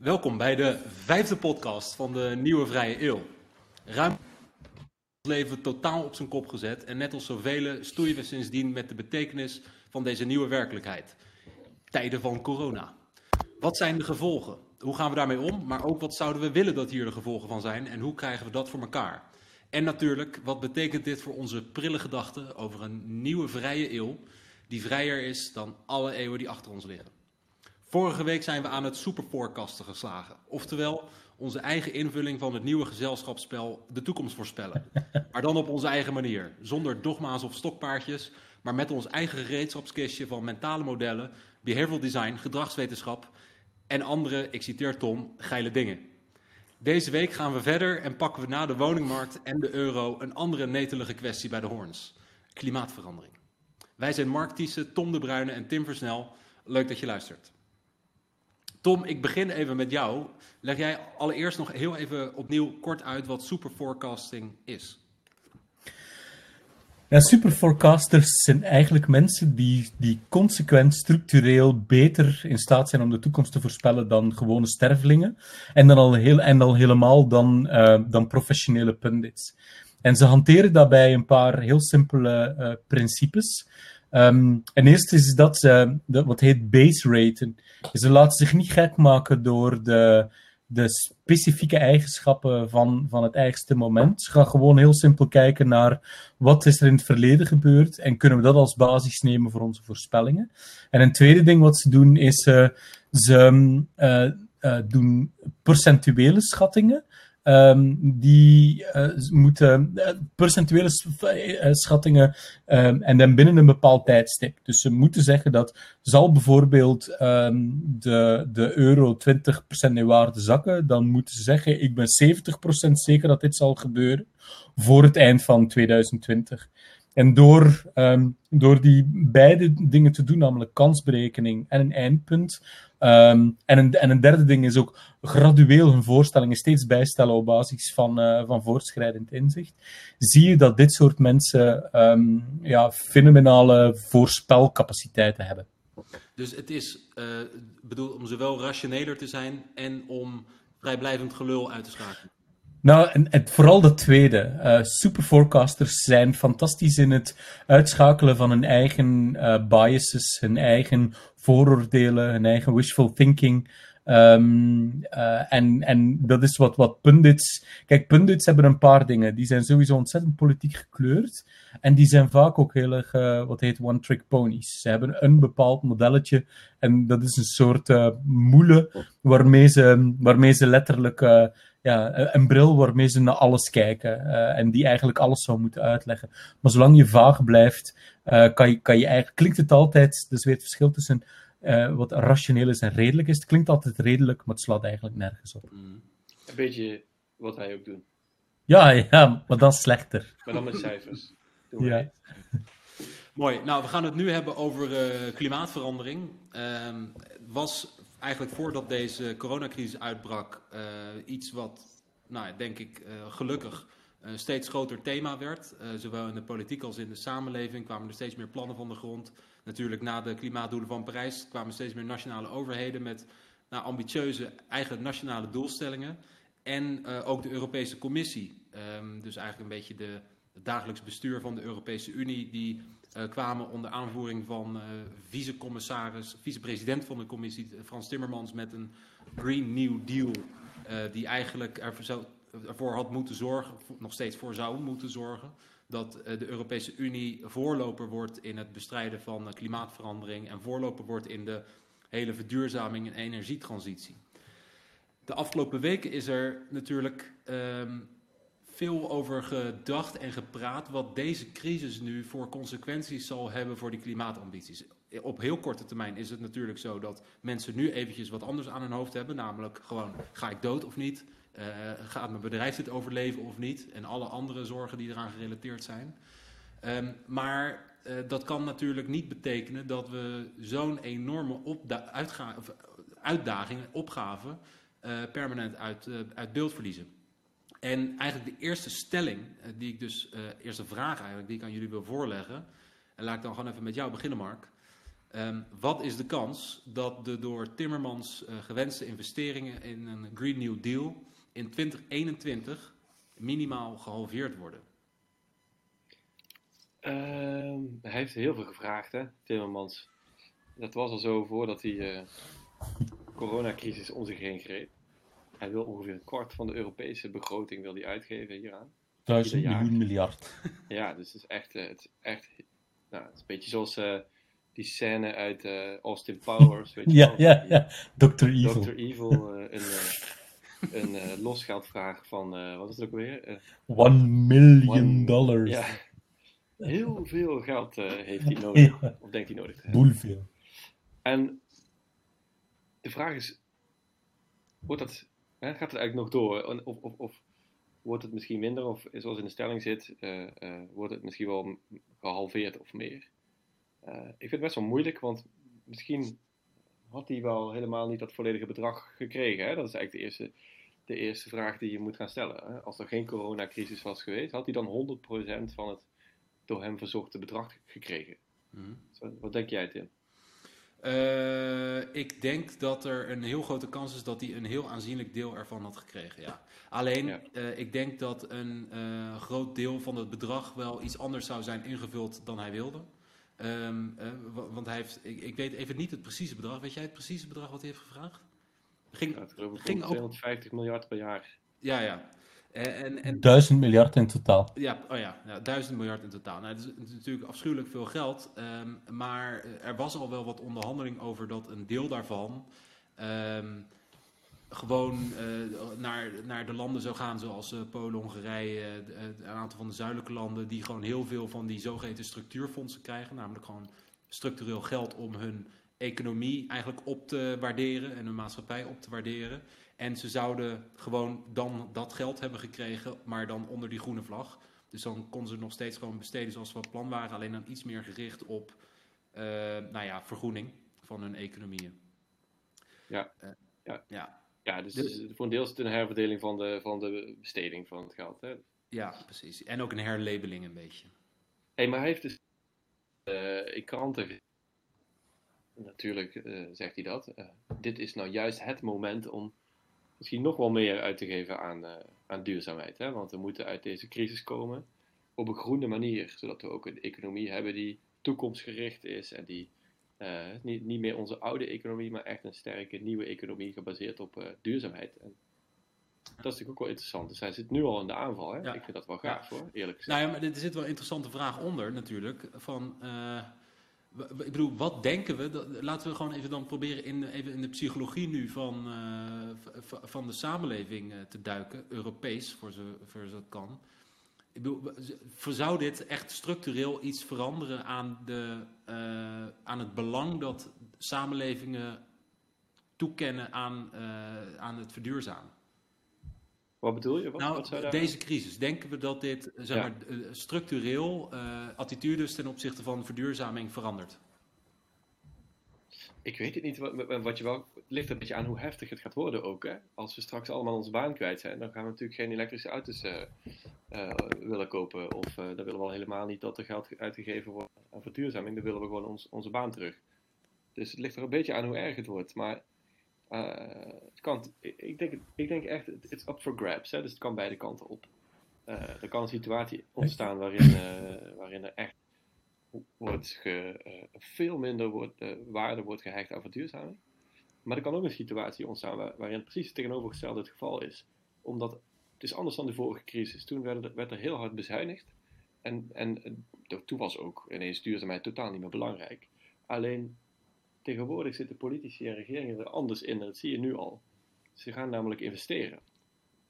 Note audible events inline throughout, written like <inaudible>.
Welkom bij de vijfde podcast van de Nieuwe Vrije Eeuw. Ruim ons leven totaal op zijn kop gezet en net als zoveel stoeien we sindsdien met de betekenis van deze nieuwe werkelijkheid. Tijden van corona. Wat zijn de gevolgen? Hoe gaan we daarmee om? Maar ook wat zouden we willen dat hier de gevolgen van zijn en hoe krijgen we dat voor elkaar? En natuurlijk, wat betekent dit voor onze prille gedachten over een nieuwe vrije eeuw die vrijer is dan alle eeuwen die achter ons liggen? Vorige week zijn we aan het superforecasten geslagen. Oftewel, onze eigen invulling van het nieuwe gezelschapsspel de toekomst voorspellen. <laughs> Maar dan op onze eigen manier. Zonder dogma's of stokpaardjes, maar met ons eigen gereedschapskistje van mentale modellen, behavioral design, gedragswetenschap en andere, ik citeer Tom, geile dingen. Deze week gaan we verder en pakken we na de woningmarkt en de euro een andere netelige kwestie bij de hoorns. Klimaatverandering. Wij zijn Mark Thiessen, Tom de Bruyne en Tim Versnel. Leuk dat je luistert. Tom, ik begin even met jou. Leg jij allereerst nog heel even opnieuw kort uit wat superforecasting is? Ja, superforecasters zijn eigenlijk mensen die, die consequent structureel beter in staat zijn om de toekomst te voorspellen dan gewone stervelingen. En dan al, heel, en al helemaal dan, uh, dan professionele pundits. En ze hanteren daarbij een paar heel simpele uh, principes. Um, en eerst is dat de, wat heet base raten. Ze laten zich niet gek maken door de, de specifieke eigenschappen van, van het eigenste moment. Ze gaan gewoon heel simpel kijken naar wat is er in het verleden gebeurd en kunnen we dat als basis nemen voor onze voorspellingen. En een tweede ding wat ze doen is uh, ze uh, uh, doen percentuele schattingen. Um, die uh, moeten uh, percentuele uh, schattingen um, en dan binnen een bepaald tijdstip. Dus ze moeten zeggen dat zal bijvoorbeeld um, de, de euro 20% in waarde zakken, dan moeten ze zeggen ik ben 70% zeker dat dit zal gebeuren voor het eind van 2020. En door, door die beide dingen te doen, namelijk kansberekening en een eindpunt, um, en, een, en een derde ding is ook gradueel hun voorstellingen steeds bijstellen op basis van, uh, van voortschrijdend inzicht, zie je dat dit soort mensen um, ja, fenomenale voorspelcapaciteiten hebben. Dus het is uh, bedoeld om zowel rationeler te zijn en om vrijblijvend gelul uit te schakelen. Nou, en, vooral dat tweede. Uh, superforecasters zijn fantastisch in het uitschakelen van hun eigen uh, biases, hun eigen vooroordelen, hun eigen wishful thinking. Um, uh, en, en dat is wat, wat pundits. Kijk, pundits hebben een paar dingen. Die zijn sowieso ontzettend politiek gekleurd. En die zijn vaak ook heel erg, wat heet one-trick ponies. Ze hebben een bepaald modelletje. En dat is een soort moele waarmee ze, waarmee ze letterlijk ja, een bril waarmee ze naar alles kijken uh, en die eigenlijk alles zou moeten uitleggen. Maar zolang je vaag blijft, uh, kan, je, kan je eigenlijk, klinkt het altijd, dus weer het verschil tussen uh, wat rationeel is en redelijk is. Het klinkt altijd redelijk, maar het slaat eigenlijk nergens op. Mm. Een beetje wat wij ook doen. Ja, ja, maar dan slechter. Maar dan met cijfers. <laughs> ja. Mooi. Nou, we gaan het nu hebben over klimaatverandering. Ehm, was eigenlijk voordat deze coronacrisis uitbrak, uh, iets wat, nou, denk ik, uh, gelukkig een steeds groter thema werd. Zowel in de politiek als in de samenleving kwamen er steeds meer plannen van de grond. Natuurlijk na de klimaatdoelen van Parijs kwamen steeds meer nationale overheden met nou, ambitieuze eigen nationale doelstellingen. En ook de Europese Commissie. Um, dus eigenlijk een beetje de, het dagelijks bestuur van de Europese Unie, die uh, kwamen onder aanvoering van uh, vice-commissaris, vice-president van de commissie, Frans Timmermans, met een Green New Deal. Die eigenlijk ervoor, zou, ervoor had moeten zorgen, nog steeds voor zou moeten zorgen, dat de Europese Unie voorloper wordt in het bestrijden van klimaatverandering en voorloper wordt in de hele verduurzaming en energietransitie. De afgelopen weken is er natuurlijk. Um, veel over gedacht en gepraat wat deze crisis nu voor consequenties zal hebben voor die klimaatambities. Op heel korte termijn is het natuurlijk zo dat mensen nu eventjes wat anders aan hun hoofd hebben, namelijk gewoon ga ik dood of niet, uh, gaat mijn bedrijf dit overleven of niet en alle andere zorgen die eraan gerelateerd zijn. Um, maar uh, dat kan natuurlijk niet betekenen dat we zo'n enorme uitdaging, opgave, uh, permanent uit, uit beeld verliezen. En eigenlijk de eerste stelling, eh, die ik dus, uh, eerste vraag eigenlijk, die ik aan jullie wil voorleggen. En laat ik dan gewoon even met jou beginnen, Mark. Ehm, wat is de kans dat de door Timmermans eh, gewenste investeringen in een Green New Deal in 2021 minimaal gehalveerd worden? Ehm, hij heeft heel veel gevraagd, hè, Timmermans. Dat was al zo voordat die uh, coronacrisis om zich heen greep. Hij wil ongeveer een kwart van de Europese begroting wil hij uitgeven hieraan. Duizend Ieder jaar. miljoen miljard. <laughs> Ja, dus het is echt, eh, het is echt nou, het is een beetje zoals eh, die scène uit eh, Austin Powers. Weet je <laughs> Ja, wel? ja, ja. Dr. Evil. Dr. Evil uh, een, een losgeldvraag van, wat is het ook weer? One million one, dollars. Ja, heel veel geld heeft hij <laughs> nodig, ja. of denkt hij nodig te hebben. Boelveel. En de vraag is, wordt dat, gaat het eigenlijk nog door? Of, of, of wordt het misschien minder? Of zoals in de stelling zit, wordt het misschien wel gehalveerd of meer? Uh, ik vind het best wel moeilijk, want misschien had hij wel helemaal niet dat volledige bedrag gekregen. Hè? Dat is eigenlijk de eerste, de eerste vraag die je moet gaan stellen. Hè? Als er geen coronacrisis was geweest, had hij dan 100% van het door hem verzochte bedrag gekregen? Mm. Zo, wat denk jij, Tim? Uh, ik denk dat er een heel grote kans is dat hij een heel aanzienlijk deel ervan had gekregen. Ja. Alleen, ja. uh, ik denk dat een uh, groot deel van het bedrag wel iets anders zou zijn ingevuld dan hij wilde. Um, uh, want hij heeft, ik, ik, weet even niet het precieze bedrag. Weet jij het precieze bedrag wat hij heeft gevraagd? Ging, ja, het ging 250 miljard per jaar. Ja, ja. En, en, duizend miljard in totaal. Ja, oh ja, ja, duizend miljard in totaal. Nou, dat is natuurlijk afschuwelijk veel geld. Um, maar er was al wel wat onderhandeling over dat een deel daarvan um, gewoon uh, naar, naar de landen zou gaan, zoals uh, Polen, Hongarije, uh, een aantal van de zuidelijke landen, die gewoon heel veel van die zogeheten structuurfondsen krijgen. Namelijk gewoon structureel geld om hun economie eigenlijk op te waarderen en hun maatschappij op te waarderen. En ze zouden gewoon dan dat geld hebben gekregen, maar dan onder die groene vlag. Dus dan konden ze nog steeds gewoon besteden zoals we van plan waren, alleen dan iets meer gericht op uh, nou ja, vergroening van hun economieën. Ja, ja. ja. Ja, dus, dus voor een deel is het een herverdeling van de, van de besteding van het geld. Hè? Ja, precies. En ook een herlabeling een beetje. Hé, hey, maar hij heeft dus uh, in kranten natuurlijk zegt hij dat. Dit is nou juist het moment om misschien nog wel meer uit te geven aan, aan duurzaamheid. Hè? Want we moeten uit deze crisis komen op een groene manier. Zodat we ook een economie hebben die toekomstgericht is en die uh, niet, niet meer onze oude economie, maar echt een sterke nieuwe economie gebaseerd op uh, duurzaamheid. En dat is natuurlijk ook wel interessant. Dus hij zit nu al in de aanval. Hè? Ja. Ik vind dat wel gaaf ja. hoor, eerlijk gezegd. Nou ja, maar er zit wel een interessante vraag onder natuurlijk. Van, ik bedoel, wat denken we? Laten we gewoon even dan proberen in, even in de psychologie nu van, van de samenleving te duiken. Europees, voor zover dat kan. Ik bedoel, zou dit echt structureel iets veranderen aan, de, uh, aan het belang dat samenlevingen toekennen aan, aan het verduurzamen? Wat bedoel je? Wat, nou, wat zou daar... deze crisis, denken we dat dit zeg Ja. maar, uh, structureel uh, attitudes ten opzichte van verduurzaming verandert? Ik weet het niet. Wat, wat je wel, het ligt een beetje aan hoe heftig het gaat worden ook. Hè? Als we straks allemaal onze baan kwijt zijn, dan gaan we natuurlijk geen elektrische auto's uh, uh, willen kopen. Of dan willen we al helemaal niet dat er geld uitgegeven wordt aan verduurzaming. Dan willen we gewoon ons, onze baan terug. Dus het ligt er een beetje aan hoe erg het wordt. Maar het kan, ik, denk, ik denk echt, it's up for grabs. Hè? Dus het kan beide kanten op. er kan een situatie ontstaan waarin, waarin er echt wordt ge, veel minder wordt, waarde wordt gehecht aan verduurzaming. Maar er kan ook een situatie ontstaan waar, waarin precies het tegenovergestelde het geval is. Omdat het is anders dan de vorige crisis. Toen werd er, werd er heel hard bezuinigd. En, en toen was ook ineens duurzaamheid totaal niet meer belangrijk. Alleen tegenwoordig zitten politici en regeringen er anders in. En dat zie je nu al. Ze gaan namelijk investeren.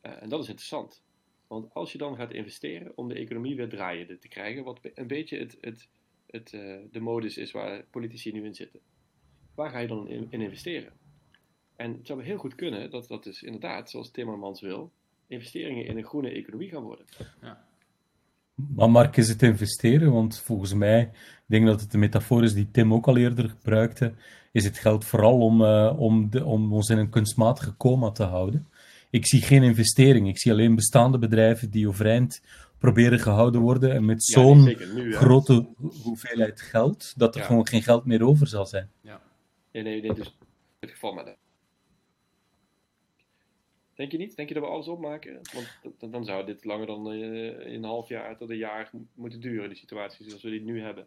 en dat is interessant. Want als je dan gaat investeren om de economie weer draaiende te krijgen, wat een beetje het, het het, uh, de modus is waar politici nu in zitten. Waar ga je dan in, in, investeren? En het zou heel goed kunnen dat dat dus inderdaad, zoals Timmermans wil, investeringen in een groene economie gaan worden. Ja. Maar Mark, is het investeren? Want volgens mij, ik denk dat het de metafoor is die Tim ook al eerder gebruikte, is het geld vooral om, uh, om, de, om ons in een kunstmatige coma te houden. Ik zie geen investering. Ik zie alleen bestaande bedrijven die overeind proberen gehouden worden. En met Ja, zo'n nu, grote hoeveelheid geld, dat er Ja. gewoon geen geld meer over zal zijn. Nee, nee, nee, dus in het geval met Denk je niet? Denk je dat we alles opmaken? Want dan zou dit langer dan eh, een half jaar tot een jaar mo- moeten duren, die situatie zoals we die nu hebben.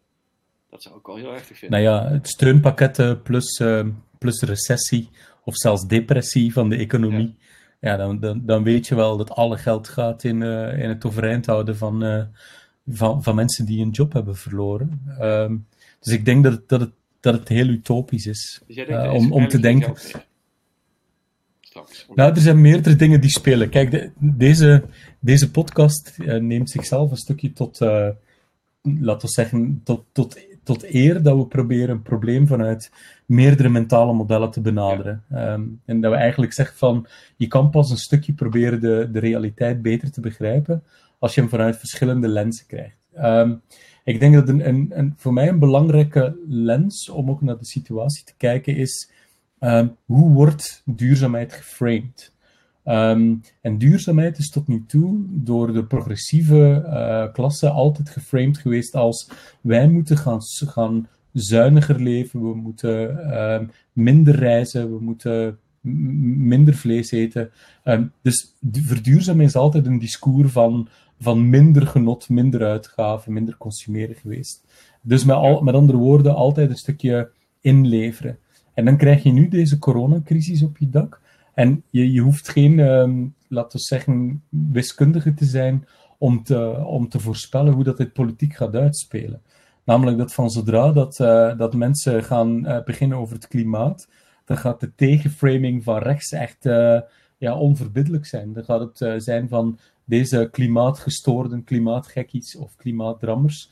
Dat zou ik wel heel erg vinden. Nou ja, het steunpakketten plus, eh, plus recessie of zelfs depressie van de economie. Ja, dan, dan, dan weet je wel dat alle geld gaat in, eh, in het overeind houden van, eh, van, van mensen die een job hebben verloren. Ehm, dus ik denk dat het, dat het, dat het heel utopisch is. Dus jij denkt, eh, is om, om te denken. geld. Straks. Nou, er zijn meerdere dingen die spelen. Kijk, de- deze, deze podcast eh, neemt zichzelf een stukje tot, eh, laten we zeggen, tot, tot, tot eer dat we proberen een probleem vanuit meerdere mentale modellen te benaderen. Ehm, en dat we eigenlijk zeggen van, je kan pas een stukje proberen de, de realiteit beter te begrijpen als je hem vanuit verschillende lenzen krijgt. Ehm, ik denk dat een, een, een, voor mij een belangrijke lens om ook naar de situatie te kijken is, Ehm, hoe wordt duurzaamheid geframed? Ehm, en duurzaamheid is tot nu toe door de progressieve eh, klasse altijd geframed geweest als wij moeten gaan, gaan zuiniger leven, we moeten ehm, minder reizen, we moeten minder vlees eten. Dus du- verduurzamen is altijd een discours van, van minder genot, minder uitgaven, minder consumeren geweest. Dus met, al, met andere woorden, altijd een stukje inleveren. En dan krijg je nu deze coronacrisis op je dak. En je, je hoeft geen, ehm, laten we zeggen, wiskundige te zijn om te, om te voorspellen hoe dat dit politiek gaat uitspelen. Namelijk dat van zodra dat, eh, dat mensen gaan eh, beginnen over het klimaat, dan gaat de tegenframing van rechts echt eh, ja, onverbiddelijk zijn. Dan gaat het zijn van deze klimaatgestoorden, klimaatgekkies of klimaatdrammers,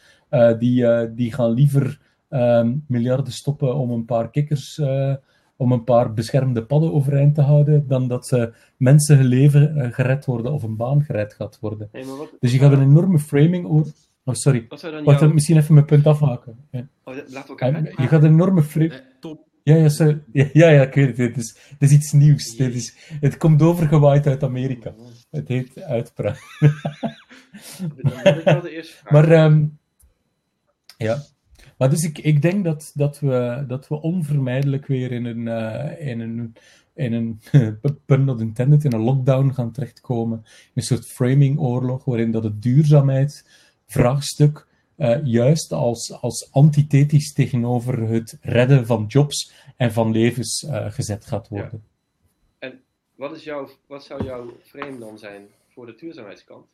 die, die gaan liever ehm, miljarden stoppen om een paar kikkers, eh, om een paar beschermde padden overeind te houden, dan dat ze mensen hun leven eh, gered worden of een baan gered gaat worden. Maar wat, Dus je gaat een zou- enorme framing over. Oh, sorry. Wat Wacht, misschien even mijn punt afmaken. Ja. Oh. Je gaat een enorme framing. Top. Ja, ja, sorry. ja, ja, ja, ik weet het. Het is, het is iets nieuws. Dit is, het komt overgewaaid uit Amerika. Het heet uitpraat. <laughs> Vraag. Maar, ehm, ja. Maar dus ik, ik denk dat, dat, we, dat we onvermijdelijk weer in een, eh, in een, in een <laughs> pun not intended, in een lockdown gaan terechtkomen. In een soort framingoorlog, waarin dat het duurzaamheidsvraagstuk eh, juist als, als antithetisch tegenover het redden van jobs en van levens eh, gezet gaat worden. Wat, is jouw, wat zou jouw frame dan zijn voor de duurzaamheidskant?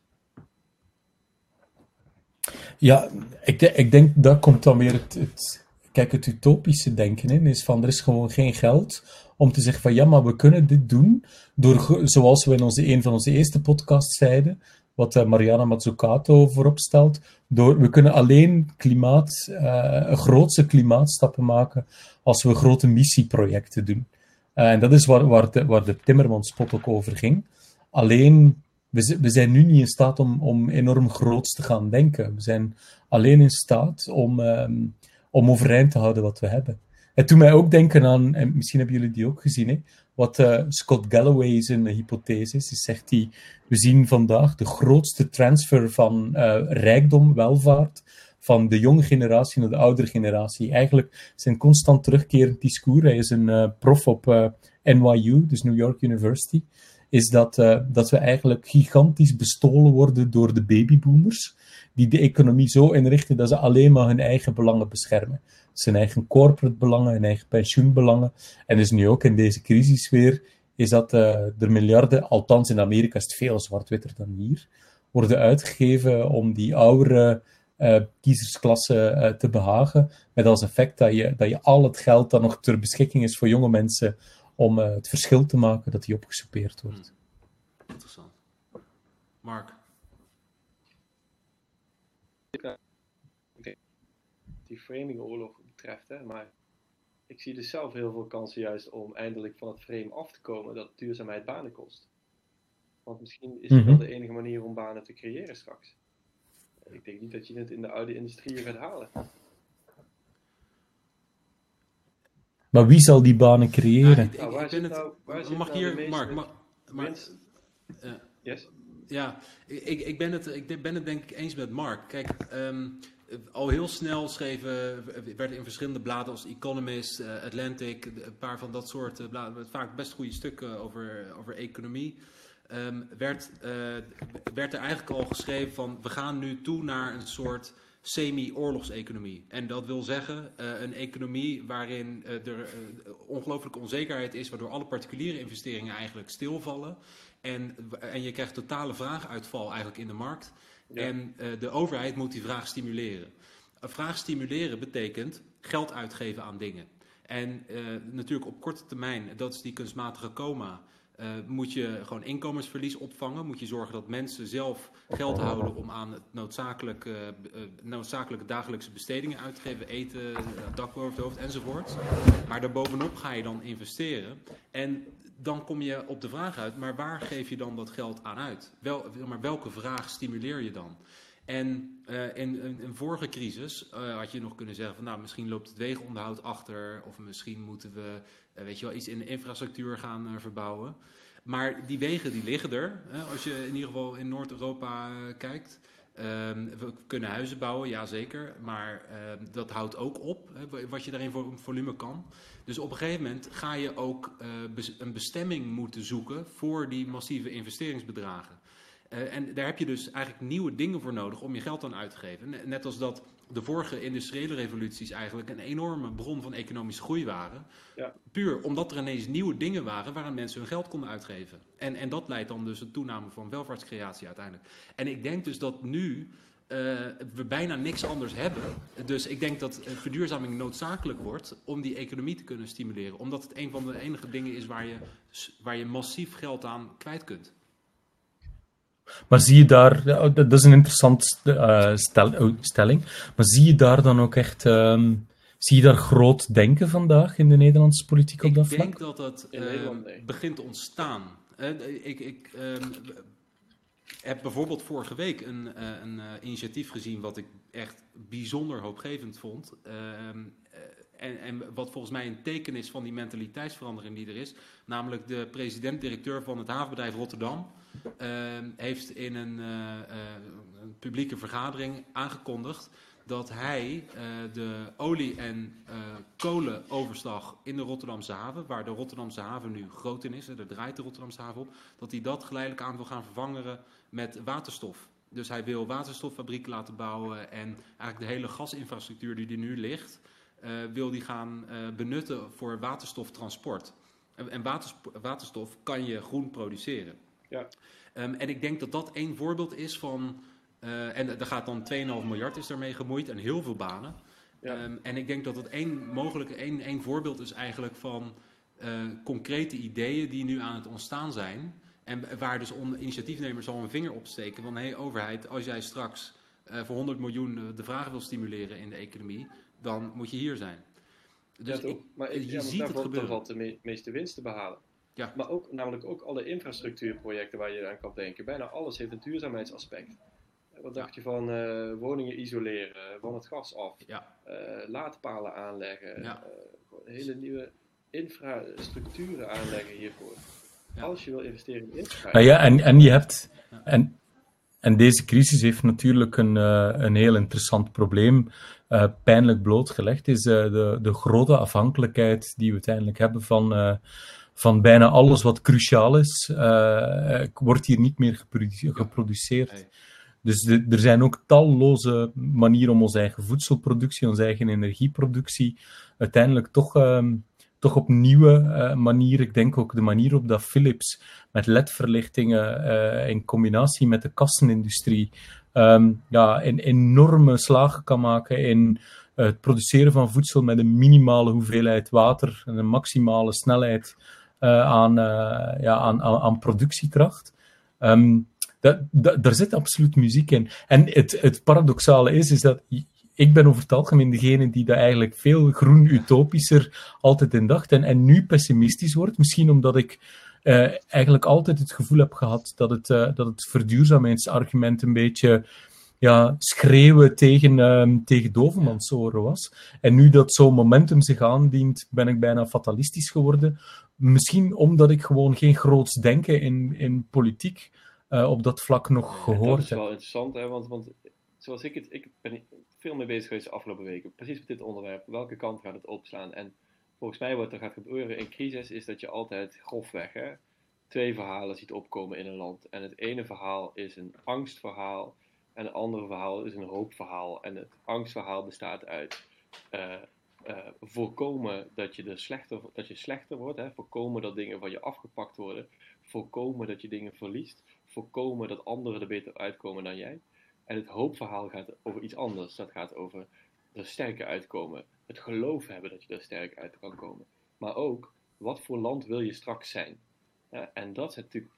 Ja, ik, ik denk dat komt dan weer het, kijk, het utopische denken in, is van er is gewoon geen geld om te zeggen van ja, maar we kunnen dit doen door, zoals we in onze, een van onze eerste podcasts zeiden, wat eh, Mariana Mazzucato voorop stelt, door, we kunnen alleen klimaat, eh, grootse klimaatstappen maken als we grote missieprojecten doen. Eh, en dat is waar, waar, de, waar de Timmermans-spot ook over ging. Alleen, we, we zijn nu niet in staat om, om enorm groots te gaan denken. We zijn alleen in staat om, ehm, om overeind te houden wat we hebben. Het doet mij ook denken aan, en misschien hebben jullie die ook gezien, hè, wat eh, Scott Galloway zijn hypothese is. Hij zegt die, we zien vandaag de grootste transfer van eh, rijkdom, welvaart, van de jonge generatie naar de oudere generatie. Eigenlijk zijn constant terugkerend discours. Hij is een eh, prof op NYU, dus New York University. Is dat, eh, dat we eigenlijk gigantisch bestolen worden door de babyboomers. Die de economie zo inrichten dat ze alleen maar hun eigen belangen beschermen. Zijn eigen corporate belangen, hun eigen pensioenbelangen. En dus nu ook in deze crisis weer, is dat eh, er miljarden, althans in Amerika is het veel zwart-witter dan hier, worden uitgegeven om die oudere eh, kiezersklasse te behagen. Met als effect dat je, dat je al het geld dat nog ter beschikking is voor jonge mensen om eh, het verschil te maken, dat die opgesoupeerd wordt. Interessant. Mark. Die framingoorlog betreft, hè, maar ik zie dus zelf heel veel kansen juist om eindelijk van het frame af te komen dat duurzaamheid banen kost. Want misschien is het wel Mhm. de enige manier om banen te creëren straks. Ik denk niet dat je het in de oude industrieën gaat halen. Maar wie zal die banen creëren? Ja, ik- ben het- nou- zit mag nou hier, Mark, mag, eh, Yes? Ja, ik, ik, ben het, ik ben het denk ik eens met Mark. Kijk, ehm, al heel snel schreven, werden in verschillende bladen als Economist, uh, Atlantic, een paar van dat soort bladen, vaak best goede stukken over, over economie. Um, werd, uh, werd er eigenlijk al geschreven van we gaan nu toe naar een soort semi-oorlogseconomie. En dat wil zeggen uh, een economie waarin uh, er uh, ongelooflijke onzekerheid is, waardoor alle particuliere investeringen eigenlijk stilvallen. En, en je krijgt totale vraaguitval eigenlijk in de markt. Ja. En de overheid moet die vraag stimuleren. Een vraag stimuleren betekent geld uitgeven aan dingen. En natuurlijk op korte termijn, dat is die kunstmatige coma. Uh, moet je gewoon inkomensverlies opvangen. Moet je zorgen dat mensen zelf geld houden om aan het noodzakelijke, uh, noodzakelijke dagelijkse bestedingen uit te geven. Eten, dak boven het hoofd enzovoort. Maar daarbovenop ga je dan investeren. En dan kom je op de vraag uit, maar waar geef je dan dat geld aan uit? Wel, maar welke vraag stimuleer je dan? En uh, in, in, vorige crisis uh, had je nog kunnen zeggen van nou misschien loopt het wegenonderhoud achter of misschien moeten we uh, weet je wel, iets in de infrastructuur gaan verbouwen. Maar die wegen die liggen er, als je in ieder geval in Noord-Europa kijkt. Ehm, we kunnen huizen bouwen, ja zeker, maar ehm, dat houdt ook op wat je daarin voor volume kan. Dus op een gegeven moment ga je ook een bestemming moeten zoeken voor die massieve investeringsbedragen. Uh, en daar heb je dus eigenlijk nieuwe dingen voor nodig om je geld aan uit te geven. Net als dat de vorige industriële revoluties eigenlijk een enorme bron van economische groei waren. Ja. Puur omdat er ineens nieuwe dingen waren waaraan mensen hun geld konden uitgeven. En, en dat leidt dan dus een toename van welvaartscreatie uiteindelijk. En ik denk dus dat nu uh, we bijna niks anders hebben. Dus ik denk dat verduurzaming noodzakelijk wordt om die economie te kunnen stimuleren. Omdat het een van de enige dingen is waar je, waar je massief geld aan kwijt kunt. Maar zie je daar, dat is een interessante uh, stel, stelling, maar zie je daar dan ook echt, um, zie je daar groot denken vandaag in de Nederlandse politiek op ik dat vlak? Ik denk dat dat uh, begint te ontstaan. Uh, ik, ik um, heb bijvoorbeeld vorige week een, een initiatief gezien wat ik echt bijzonder hoopgevend vond. Ehm, en, en, wat volgens mij een teken is van die mentaliteitsverandering die er is. Namelijk de president-directeur van het havenbedrijf Rotterdam. Uh, heeft in een, uh, uh, een, publieke vergadering aangekondigd dat hij uh, de olie- en kolenoverslag in de Rotterdamse haven, waar de Rotterdamse haven nu groot in is, daar draait de Rotterdamse haven op, dat hij dat geleidelijk aan wil gaan vervangen met waterstof. Dus hij wil waterstoffabrieken laten bouwen en eigenlijk de hele gasinfrastructuur die er nu ligt, wil hij gaan benutten voor waterstoftransport. En, en waterstof kan je groen produceren. Ja. Um, en ik denk dat dat één voorbeeld is van. Uh, en er gaat dan 2,5 miljard is daarmee gemoeid en heel veel banen. Ja. Um, en ik denk dat het één mogelijk één, één voorbeeld is eigenlijk van uh, concrete ideeën die nu aan het ontstaan zijn. En waar dus initiatiefnemers al een vinger op steken van hé hey, overheid, als jij straks uh, voor 100 miljoen de vraag wil stimuleren in de economie, dan moet je hier zijn. Dus ja, ik, maar je ja, ziet het gebeuren. valt de me meeste winst te behalen. Ja. Maar ook, namelijk ook alle infrastructuurprojecten waar je aan kan denken. Bijna alles heeft een duurzaamheidsaspect. Wat dacht je van uh, woningen isoleren, van het gas af, ja. uh, laadpalen aanleggen, ja. uh, hele nieuwe infrastructuren aanleggen hiervoor. Als je wil investeren in infrastructuur. Nou ja, en, en je hebt. En, en deze crisis heeft natuurlijk een, een heel interessant probleem pijnlijk blootgelegd. Is de, de grote afhankelijkheid die we uiteindelijk hebben van van bijna alles wat cruciaal is, wordt hier niet meer geproduceerd. Dus de, er zijn ook talloze manieren om onze eigen voedselproductie, onze eigen energieproductie, uiteindelijk toch, uh, toch op nieuwe uh, manieren. Ik denk ook de manier op dat Philips met ledverlichtingen in combinatie met de kassenindustrie um, ja, een enorme slagen kan maken in het produceren van voedsel met een minimale hoeveelheid water en een maximale snelheid uh, aan, uh, ja, aan, aan, productiekracht. Dat, daar zit absoluut muziek in. En het, het paradoxale is, is dat ik ben over het algemeen degene die daar eigenlijk veel groen-utopischer altijd in dacht en, en nu pessimistisch wordt. Misschien omdat ik uh, eigenlijk altijd het gevoel heb gehad dat het, uh, dat het een beetje ja, schreeuwen tegen, um, tegen dovenmansoren was. En nu dat zo'n momentum zich aandient, ben ik bijna fatalistisch geworden. Misschien omdat ik gewoon geen groots denken in, in politiek uh, op dat vlak nog gehoord heb. Dat is wel interessant, hè? Want, want zoals ik het, ik ben veel mee bezig geweest de afgelopen weken, precies met dit onderwerp. Welke kant gaat het opslaan? En volgens mij wat er gaat gebeuren in crisis is dat je altijd grofweg hè, twee verhalen ziet opkomen in een land. En het ene verhaal is een angstverhaal en het andere verhaal is een hoopverhaal. En het angstverhaal bestaat uit uh, uh, voorkomen dat je, er slechter, dat je slechter wordt, hè, voorkomen dat dingen van je afgepakt worden, voorkomen dat je dingen verliest, voorkomen dat anderen er beter uitkomen dan jij. En het hoopverhaal gaat over iets anders. Dat gaat over er sterker uitkomen, het geloof hebben dat je er sterk uit kan komen. Maar ook, wat voor land wil je straks zijn? En dat zijn natuurlijk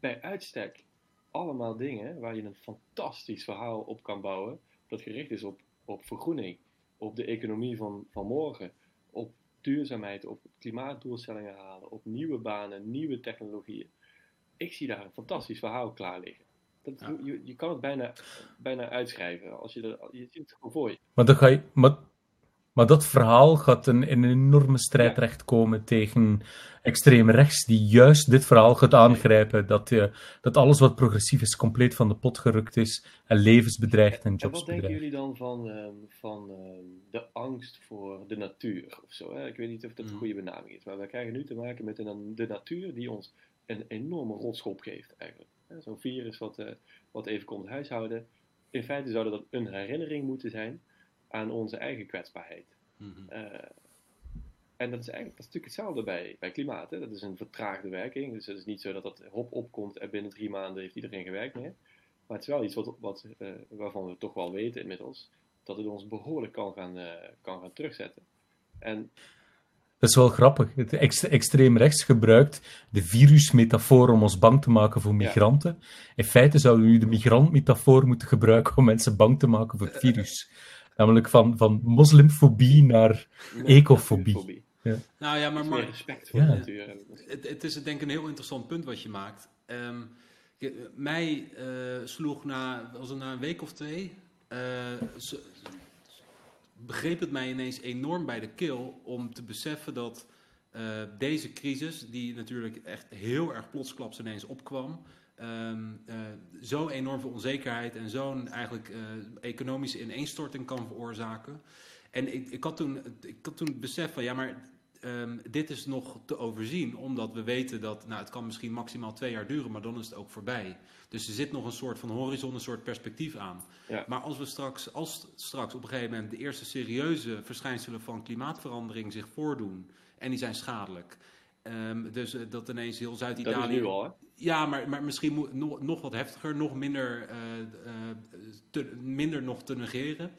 bij uitstek allemaal dingen waar je een fantastisch verhaal op kan bouwen. Dat gericht is op, op vergroening, op de economie van, van morgen, op duurzaamheid, op klimaatdoelstellingen halen, op nieuwe banen, nieuwe technologieën. Ik zie daar een fantastisch verhaal klaar liggen. Dat, je, je, kan het bijna, bijna uitschrijven. Als je, er, je ziet het gewoon voor je. Maar dan ga je, maar maar dat verhaal gaat een, een enorme strijd terechtkomen tegen extreem rechts, die juist dit verhaal gaat aangrijpen. Dat, uh, dat alles wat progressief is, compleet van de pot gerukt is en levensbedreigd en jobs Wat denken jullie dan van, uh, van uh, de angst voor de natuur of zo? Hè? Ik weet niet of dat een mm. goede benaming is, maar we krijgen nu te maken met een, de natuur die ons een enorme rotschop geeft eigenlijk. Zo'n virus wat, eh, wat even komt huishouden. In feite zou dat een herinnering moeten zijn aan onze eigen kwetsbaarheid. Mhm. Eh, en dat is eigenlijk dat is natuurlijk hetzelfde bij, bij klimaat. Hè? Dat is een vertraagde werking. Dus het is niet zo dat dat hop opkomt en binnen drie maanden heeft iedereen gewerkt meer. Maar het is wel iets wat, wat, uh, waarvan we toch wel weten inmiddels. Dat het ons behoorlijk kan gaan, uh, kan gaan terugzetten. En dat is wel grappig. Het extreem rechts gebruikt de virusmetafoor om ons bang te maken voor migranten. In feite zouden we nu de migrantmetafoor moeten gebruiken om mensen bang te maken voor het virus. Namelijk van, van moslimfobie naar ecofobie. Ja. Nou ja, maar, maar respect voor ja. de natuur. Het, het, is denk ik een heel interessant punt wat je maakt. Um, mij uh, sloeg na, was het na een week of twee, uh, begreep het mij ineens enorm bij de keel om te beseffen dat uh, deze crisis, die natuurlijk echt heel erg plotsklaps ineens opkwam, um, uh, zo enorm onzekerheid en zo'n eigenlijk uh, economische ineenstorting kan veroorzaken. En ik, ik, had toen, ik had toen het besef van ja, maar um, dit is nog te overzien, omdat we weten dat nou, het kan misschien maximaal twee jaar duren, maar dan is het ook voorbij. Dus er zit nog een soort van horizon, een soort perspectief aan. Ja. Maar als we straks, als straks op een gegeven moment de eerste serieuze verschijnselen van klimaatverandering zich voordoen en die zijn schadelijk. Um, dus uh, dat ineens heel Zuid-Italië. Dat is nu al, hè? Ja, maar, maar misschien moet, nog, nog wat heftiger, nog minder, uh, uh, te, minder nog te negeren.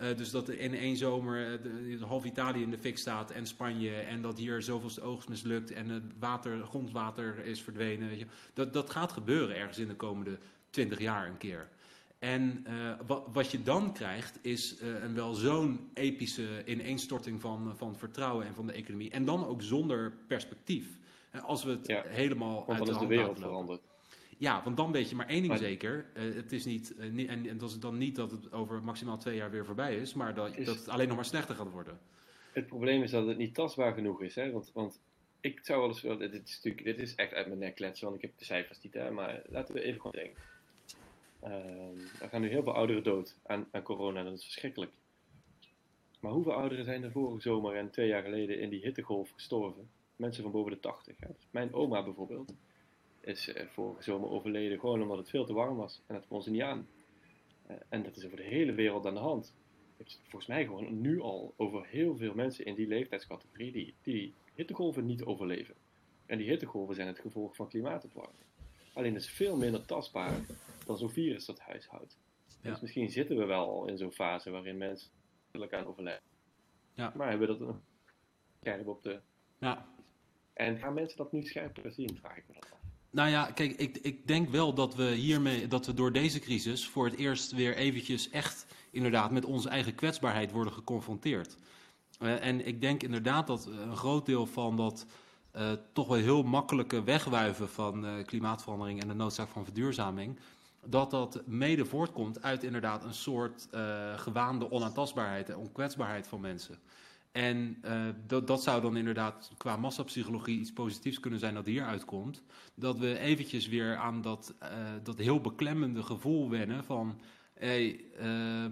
Uh, dus dat in één zomer uh, half Italië in de fik staat en Spanje en dat hier zoveelste oogst mislukt en het water, grondwater is verdwenen. Weet je. Dat, dat gaat gebeuren ergens in de komende twintig jaar een keer. En uh, wat, wat, je dan krijgt is een wel zo'n epische ineenstorting van, van vertrouwen en van de economie. En dan ook zonder perspectief. Als we het ja, helemaal uit dan is de wereld veranderd. Ja, want dan weet je maar één ding zeker. Uh, het is niet, uh, en, en dat is dan niet dat het over maximaal twee jaar weer voorbij is, maar dat, dat het alleen nog maar slechter gaat worden. Het probleem is dat het niet tastbaar genoeg is. Hè? Want, want ik zou wel eens willen, dit is, natuurlijk, dit is echt uit mijn nek kletsen, want ik heb de cijfers niet, hè? maar laten we even gewoon denken. Uh, er gaan nu heel veel ouderen dood aan, aan corona en dat is verschrikkelijk. Maar hoeveel ouderen zijn er vorige zomer en twee jaar geleden in die hittegolf gestorven? Mensen van boven de 80. Hè? Mijn oma bijvoorbeeld is uh, vorige zomer overleden gewoon omdat het veel te warm was. En dat kon ze niet aan. Uh, en dat is over de hele wereld aan de hand. Je hebt volgens mij gewoon nu al over heel veel mensen in die leeftijdscategorie die, die hittegolven niet overleven. En die hittegolven zijn het gevolg van klimaatopwarming. Alleen het is veel minder tastbaar dan zo'n virus dat huishoudt. Ja. Dus misschien zitten we wel al in zo'n fase waarin mensen aan overlijden. Ja. Maar hebben we dat scherp op de. Ja. En gaan mensen dat nu scherper zien, vraag ik me dat af. Nou ja, kijk, ik, ik denk wel dat we hiermee, dat we door deze crisis voor het eerst weer eventjes echt inderdaad met onze eigen kwetsbaarheid worden geconfronteerd. Uh, en ik denk inderdaad dat een groot deel van dat uh, toch wel heel makkelijke wegwuiven van klimaatverandering en de noodzaak van verduurzaming, dat dat mede voortkomt uit inderdaad een soort gewaande onaantastbaarheid en onkwetsbaarheid van mensen. En uh, dat, dat zou dan inderdaad qua massapsychologie iets positiefs kunnen zijn dat hier uitkomt. Dat we eventjes weer aan dat, uh, dat heel beklemmende gevoel wennen van... Hey, uh,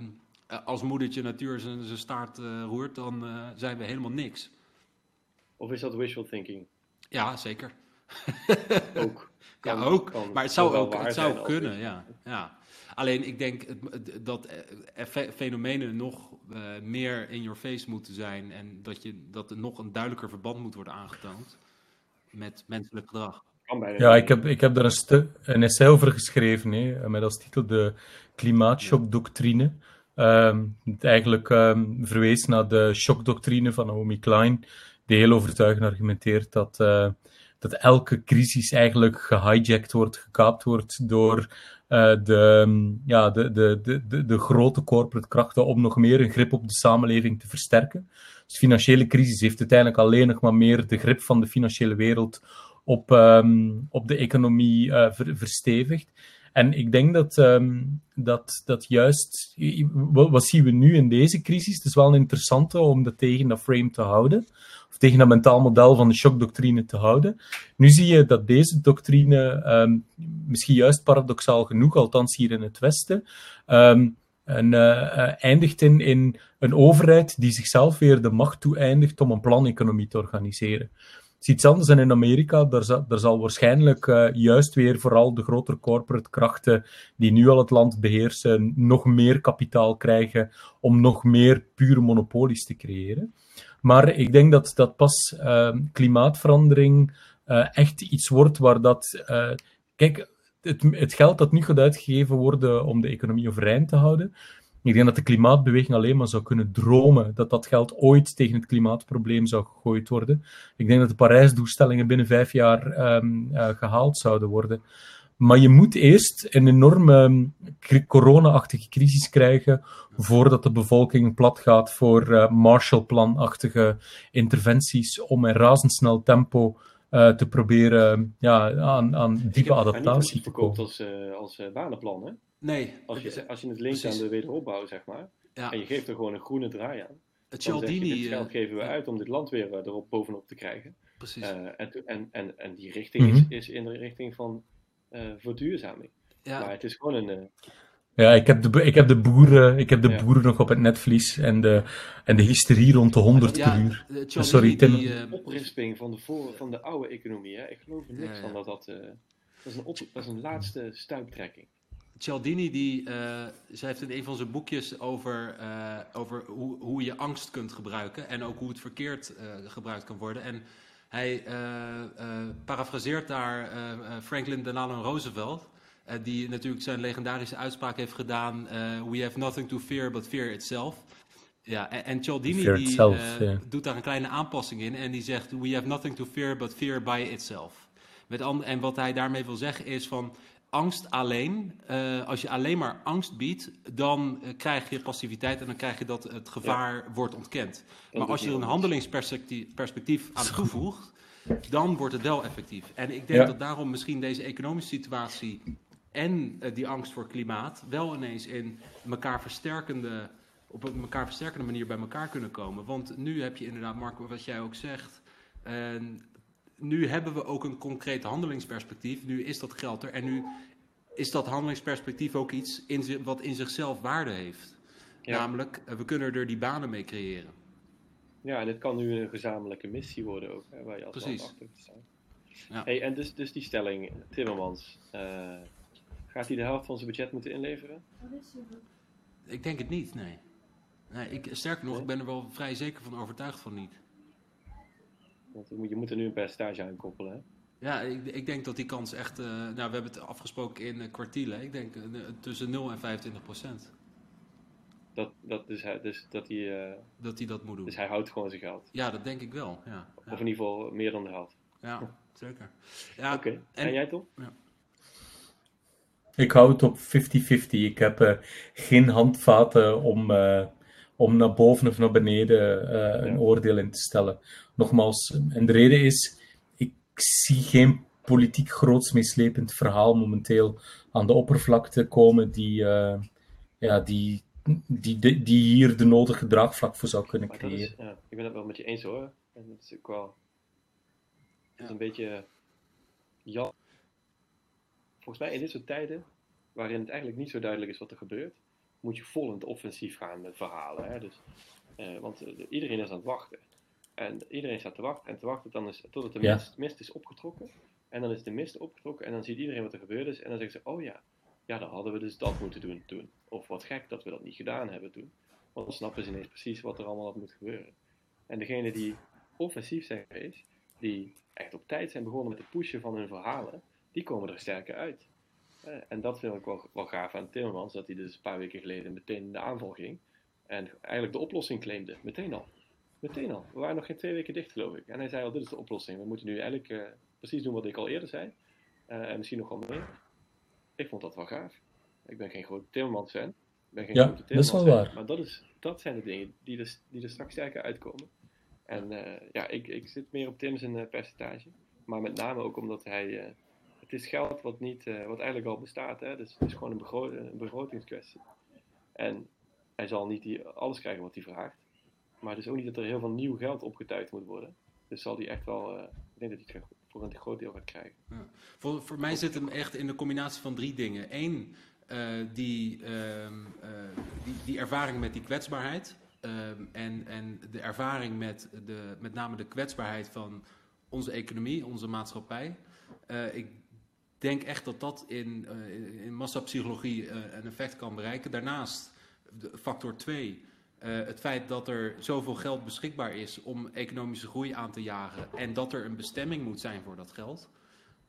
als moedertje natuur zijn, zijn staart roert, dan zijn we helemaal niks. Of is dat wishful thinking? Ja, zeker. ook. <laughs> Kan, ja, ook. maar het zou ook het zou kunnen, ja. ja. Alleen ik denk dat fenomenen nog uh, meer in your face moeten zijn en dat, je, dat er nog een duidelijker verband moet worden aangetoond met menselijk gedrag. Ja, ik heb, ik heb daar een, stuk, een essay over geschreven, hè, met als titel de klimaatshockdoctrine. Um, het eigenlijk um, verwees naar de shockdoctrine van Naomi Klein, die heel overtuigend argumenteert dat, uh, dat elke crisis eigenlijk gehijacked wordt, gekaapt wordt door uh, de, ja, de, de, de, de, grote corporate krachten om nog meer een grip op de samenleving te versterken. Dus de financiële crisis heeft uiteindelijk alleen nog maar meer de grip van de financiële wereld op, um, op de economie uh, ver, verstevigd. En ik denk dat, um, dat, dat juist, wat zien we nu in deze crisis? Het is wel een interessante om dat tegen dat frame te houden tegen dat mentaal model van de shockdoctrine te houden. Nu zie je dat deze doctrine, um, misschien juist paradoxaal genoeg, althans hier in het Westen, um, een, uh, eindigt in, een overheid die zichzelf weer de macht toe-eindigt om een planeconomie te organiseren. Het is iets anders dan in Amerika. Daar, zal, daar zal waarschijnlijk uh, juist weer vooral de grotere corporate krachten die nu al het land beheersen, nog meer kapitaal krijgen om nog meer pure monopolies te creëren. Maar ik denk dat, dat pas uh, klimaatverandering uh, echt iets wordt waar dat. Uh, kijk, het, het, geld dat nu gaat uitgegeven worden om de economie overeind te houden. Ik denk dat de klimaatbeweging alleen maar zou kunnen dromen dat dat geld ooit tegen het klimaatprobleem zou gegooid worden. Ik denk dat de Parijsdoelstellingen binnen vijf jaar um, gehaald zouden worden. Maar je moet eerst een enorme corona-achtige crisis krijgen voordat de bevolking plat gaat voor uh, Marshallplan-achtige interventies om in razendsnel tempo uh, te proberen ja, aan, aan diepe adaptatie te komen. als, uh, als banenplan, hè? Nee. Als je, als je het linkt aan de wederopbouw, zeg maar, ja. en je geeft er gewoon een groene draai aan, het dan zeg je, dit geld geven we uit om dit land weer erop bovenop te krijgen. Precies. en, en, en, en die richting mm -hmm. is, is in de richting van verduurzaming. Ja. Maar het is gewoon een. Uh... Ja, ik heb de, ik heb de, boeren, ik heb de ja. boeren nog op het netvlies en de, en de hysterie rond de 100 ja, per uur. De, uh, Sorry, Tim. Die uh, oprisping van de, voor, van de oude economie, hè? ik geloof er niks van dat dat. dat, is een op, dat is een laatste stuiptrekking. Cialdini, die, zij heeft in een van zijn boekjes over, over hoe, hoe je angst kunt gebruiken en ook hoe het verkeerd gebruikt kan worden. En hij uh, uh, parafraseert daar uh, Franklin Delano Roosevelt, die natuurlijk zijn legendarische uitspraak heeft gedaan: We have nothing to fear but fear itself. Ja, en, en Cialdini die, itself, yeah. doet daar een kleine aanpassing in en die zegt: We have nothing to fear but fear by itself. Met en wat hij daarmee wil zeggen is van angst alleen, uh, als je alleen maar angst biedt, dan uh, krijg je passiviteit en dan krijg je dat het gevaar ja. wordt ontkend. Maar als je er een handelingsperspectief perspectief aan toevoegt, dan wordt het wel effectief. En ik denk ja. dat daarom misschien deze economische situatie en uh, die angst voor klimaat wel ineens in elkaar versterkende, op een elkaar versterkende manier bij elkaar kunnen komen. Want nu heb je inderdaad, Marco, wat jij ook zegt, nu hebben we ook een concreet handelingsperspectief. Nu is dat geld er. En nu is dat handelingsperspectief ook iets in, wat in zichzelf waarde heeft. Ja. Namelijk, we kunnen er die banen mee creëren. Ja, en het kan nu een gezamenlijke missie worden ook, hè, waar je als Precies. achter staan. Ja. Hey, en dus, dus die stelling, Timmermans, uh, gaat hij de helft van zijn budget moeten inleveren? Ik denk het niet, nee. nee ik, sterker nog, nee? ik ben er wel vrij zeker van overtuigd van niet. Want je moet er nu een percentage aan koppelen, hè? Ja, ik, ik, denk dat die kans echt... Uh, nou, we hebben het afgesproken in uh, kwartielen. Ik denk uh, tussen 0 en 25 procent. Dat, dat, dus hij, dus dat, hij, dat hij dat moet doen. Dus hij houdt gewoon zijn geld? Ja, dat denk ik wel, ja. Of in ieder geval meer dan de helft? Ja, zeker. Ja, Oké, okay. en, en, jij toch? Ja. Ik hou het op 50-50. Ik heb geen handvaten om om naar boven of naar beneden uh, een ja. oordeel in te stellen. Nogmaals, en de reden is, ik zie geen politiek groots meeslepend verhaal momenteel aan de oppervlakte komen die, uh, ja, die, die, die, die hier de nodige draagvlak voor zou kunnen creëren. is, ja, ik ben het wel met je eens hoor. En dat is ook wel. Het is Ja. een beetje. Ja. Volgens mij in dit soort tijden, waarin het eigenlijk niet zo duidelijk is wat er gebeurt, moet je vol in het offensief gaan met verhalen. Hè? Dus, eh, want eh, iedereen is aan het wachten. En iedereen staat te wachten en te wachten dan is, totdat de Ja. mist, mist is opgetrokken. En dan is de mist opgetrokken en dan ziet iedereen wat er gebeurd is. En dan zeggen ze, oh ja, ja, dan hadden we dus dat moeten doen toen. Of wat gek dat we dat niet gedaan hebben toen. Want dan snappen ze ineens precies wat er allemaal had moeten gebeuren. En degene die offensief zijn geweest, die echt op tijd zijn begonnen met het pushen van hun verhalen, die komen er sterker uit. Eh, en dat vind ik wel, wel gaaf aan Timmermans, dat hij dus een paar weken geleden meteen in de aanval ging. En eigenlijk de oplossing claimde, meteen al. Meteen al. We waren nog geen twee weken dicht, geloof ik. En hij zei al, dit is de oplossing. We moeten nu eigenlijk eh, precies doen wat ik al eerder zei. Eh, en misschien nog wel meer. Ik vond dat wel gaaf. Ik ben geen grote Timmermans-fan. Ik ben geen Ja, grote dat is wel waar. Maar dat, is, dat zijn de dingen die er, die er straks sterker uitkomen. En ja, ik, ik zit meer op Tim's een percentage. Maar met name ook omdat hij... het is geld wat, niet, eh, wat eigenlijk al bestaat. Hè? Dus het is gewoon een, begro- een begrotingskwestie. En hij zal niet die, alles krijgen wat hij vraagt. Maar het is ook niet dat er heel veel nieuw geld opgetuigd moet worden. Dus zal hij echt wel... eh, ik denk dat hij het voor een groot deel gaat krijgen. Voor, voor mij zit hem echt in de combinatie van drie dingen. Eén, eh, die, ehm, eh, die, die ervaring met die kwetsbaarheid. Ehm, en, en de ervaring met, de, met name de kwetsbaarheid van onze economie, onze maatschappij. Ik denk echt dat dat in, eh, in massapsychologie eh, een effect kan bereiken. Daarnaast, factor 2. het feit dat er zoveel geld beschikbaar is om economische groei aan te jagen. En dat er een bestemming moet zijn voor dat geld.